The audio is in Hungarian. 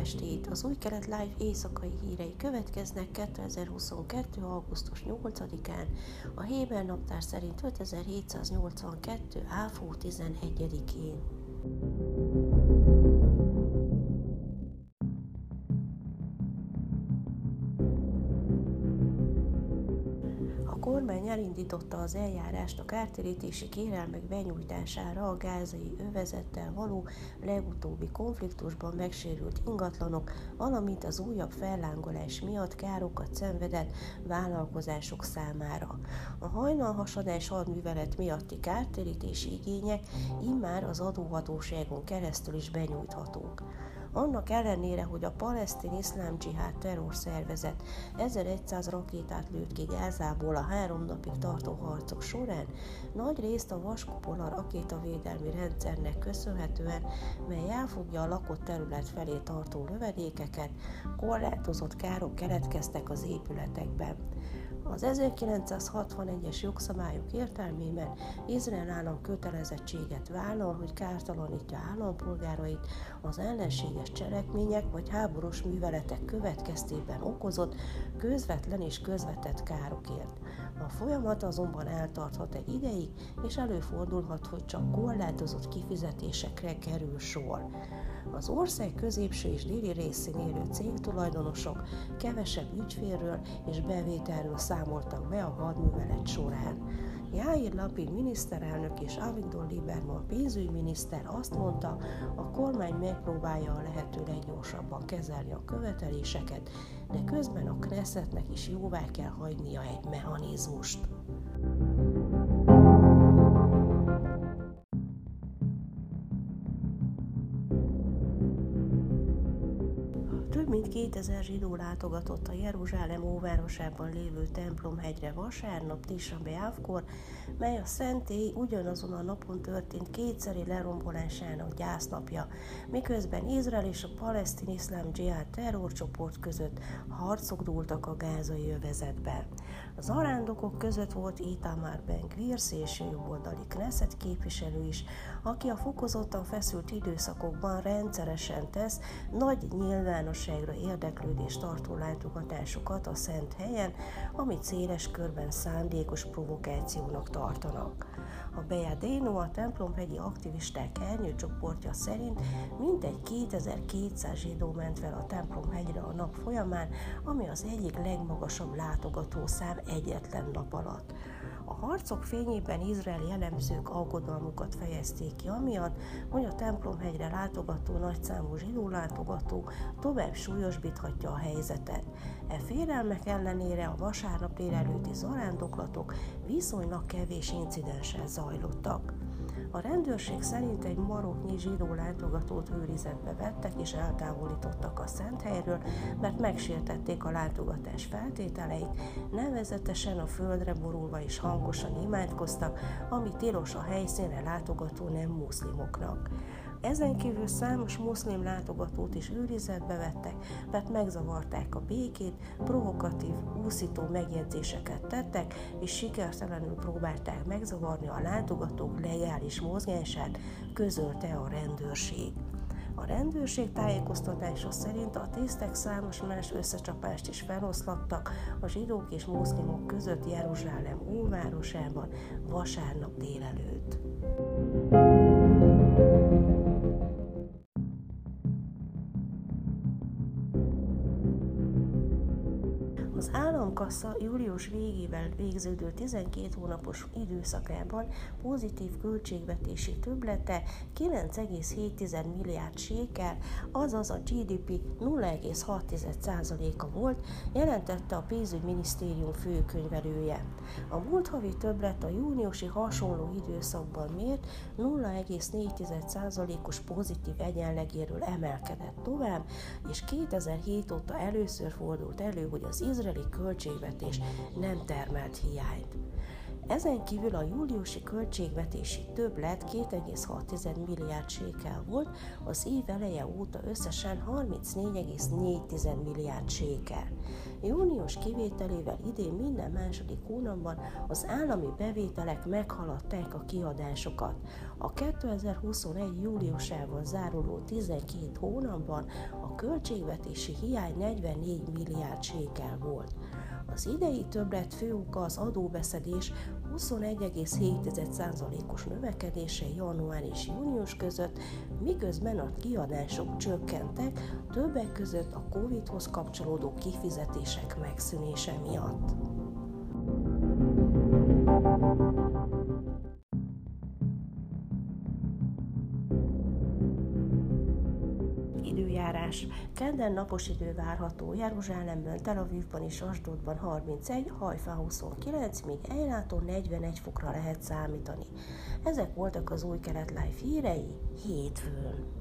estét! Az Új Kelet Live éjszakai hírei következnek 2022. augusztus 8-án, a Héber naptár szerint 5782. áfó 11-én. Kormány elindította az eljárást a kártérítési kérelmek benyújtására a gázai övezettel való legutóbbi konfliktusban megsérült ingatlanok, valamint az újabb fellángolás miatt károkat szenvedett vállalkozások számára. A hajnalhasadás hadművelet miatti kártérítési igények immár az adóhatóságon keresztül is benyújthatók annak ellenére, hogy a palesztin iszlám dzsihád terrorszervezet 1100 rakétát lőtt ki Gázából a három napig tartó harcok során, nagy részt a vaskupola rakétavédelmi rendszernek köszönhetően, mely elfogja a lakott terület felé tartó lövedékeket, korlátozott károk keletkeztek az épületekben. Az 1961-es jogszabályok értelmében Izrael állam kötelezettséget vállal, hogy kártalanítja állampolgárait az ellenséges cselekmények vagy háborús műveletek következtében okozott közvetlen és közvetett károkért. A folyamat azonban eltarthat egy ideig, és előfordulhat, hogy csak korlátozott kifizetésekre kerül sor. Az ország középső és déli részén élő cégtulajdonosok kevesebb ügyfélről és bevételről számoltak be a hadművelet során. Jair Lapid miniszterelnök és Avigdor Lieberman pénzügyminiszter azt mondta, a kormány megpróbálja a lehető leggyorsabban kezelni a követeléseket, de közben a Knessetnek is jóvá kell hagynia egy mechanizmust. 2000 zsidó látogatott a Jeruzsálem óvárosában lévő templomhegyre vasárnap Tisha Beávkor, mely a szentély ugyanazon a napon történt kétszeri lerombolásának gyásznapja, miközben Izrael és a palesztin iszlám dzsihád terrorcsoport között harcok dúltak a gázai övezetben. Az arándokok között volt Itamar Ben Gvir szélsőjobboldali Knesset képviselő is, aki a fokozottan feszült időszakokban rendszeresen tesz nagy nyilvánosságra érdeklődést tartó látogatásokat a szent helyen, amit széles körben szándékos provokációnak tartanak. A Beadéno a templomhegyi aktivisták csoportja szerint mintegy 2200 zsidó ment fel a templomhegyre a nap folyamán, ami az egyik legmagasabb látogatószám egyetlen nap alatt. A harcok fényében izraeli elemzők aggodalmukat fejezték ki, amiatt, hogy a templomhegyre látogató nagyszámú zsidó látogató tovább súlyosbíthatja a helyzetet. E félelmek ellenére a vasárnap délelőtti zarándoklatok viszonylag kevés incidenssel zajlottak. A rendőrség szerint egy maroknyi zsidó látogatót őrizetbe vettek és eltávolítottak a szent helyről, mert megsértették a látogatás feltételeit, nevezetesen a földre borulva és hangosan imádkoztak, ami tilos a helyszínre látogató nem muszlimoknak. Ezen kívül számos muszlim látogatót is őrizetbe vettek, mert megzavarták a békét, provokatív, úszító megjegyzéseket tettek, és sikertelenül próbálták megzavarni a látogatók legális mozgását, közölte a rendőrség. A rendőrség tájékoztatása szerint a tisztek számos más összecsapást is feloszlattak a zsidók és muszlimok között Jeruzsálem óvárosában vasárnap délelőtt. Az államkassa július végével végződő 12 hónapos időszakában pozitív költségvetési töblete 9,7 milliárd sékel, azaz a GDP 0,6%-a volt, jelentette a pénzügyminisztérium főkönyvelője. A múlt havi többlet a júniusi hasonló időszakban mért 0,4%-os pozitív egyenlegéről emelkedett tovább, és 2007 óta először fordult elő, hogy az izraeli izraeli költségvetés nem termelt hiányt. Ezen kívül a júliusi költségvetési többlet 2,6 milliárd sékel volt, az év eleje óta összesen 34,4 milliárd sékel. Június kivételével idén minden második hónapban az állami bevételek meghaladták a kiadásokat. A 2021. júliusával záruló 12 hónapban a költségvetési hiány 44 milliárd sékel volt. Az idei többlet fő oka az adóbeszedés 21,7%-os növekedése január és június között, miközben a kiadások csökkentek, többek között a COVID-hoz kapcsolódó kifizetések megszűnése miatt. Időjárás. Kedden napos idő várható Jeruzsálemben, Tel Avivban és Asdodban 31, Hajfá 29, míg Ejláton 41 fokra lehet számítani. Ezek voltak az új kelet live hírei hétfőn.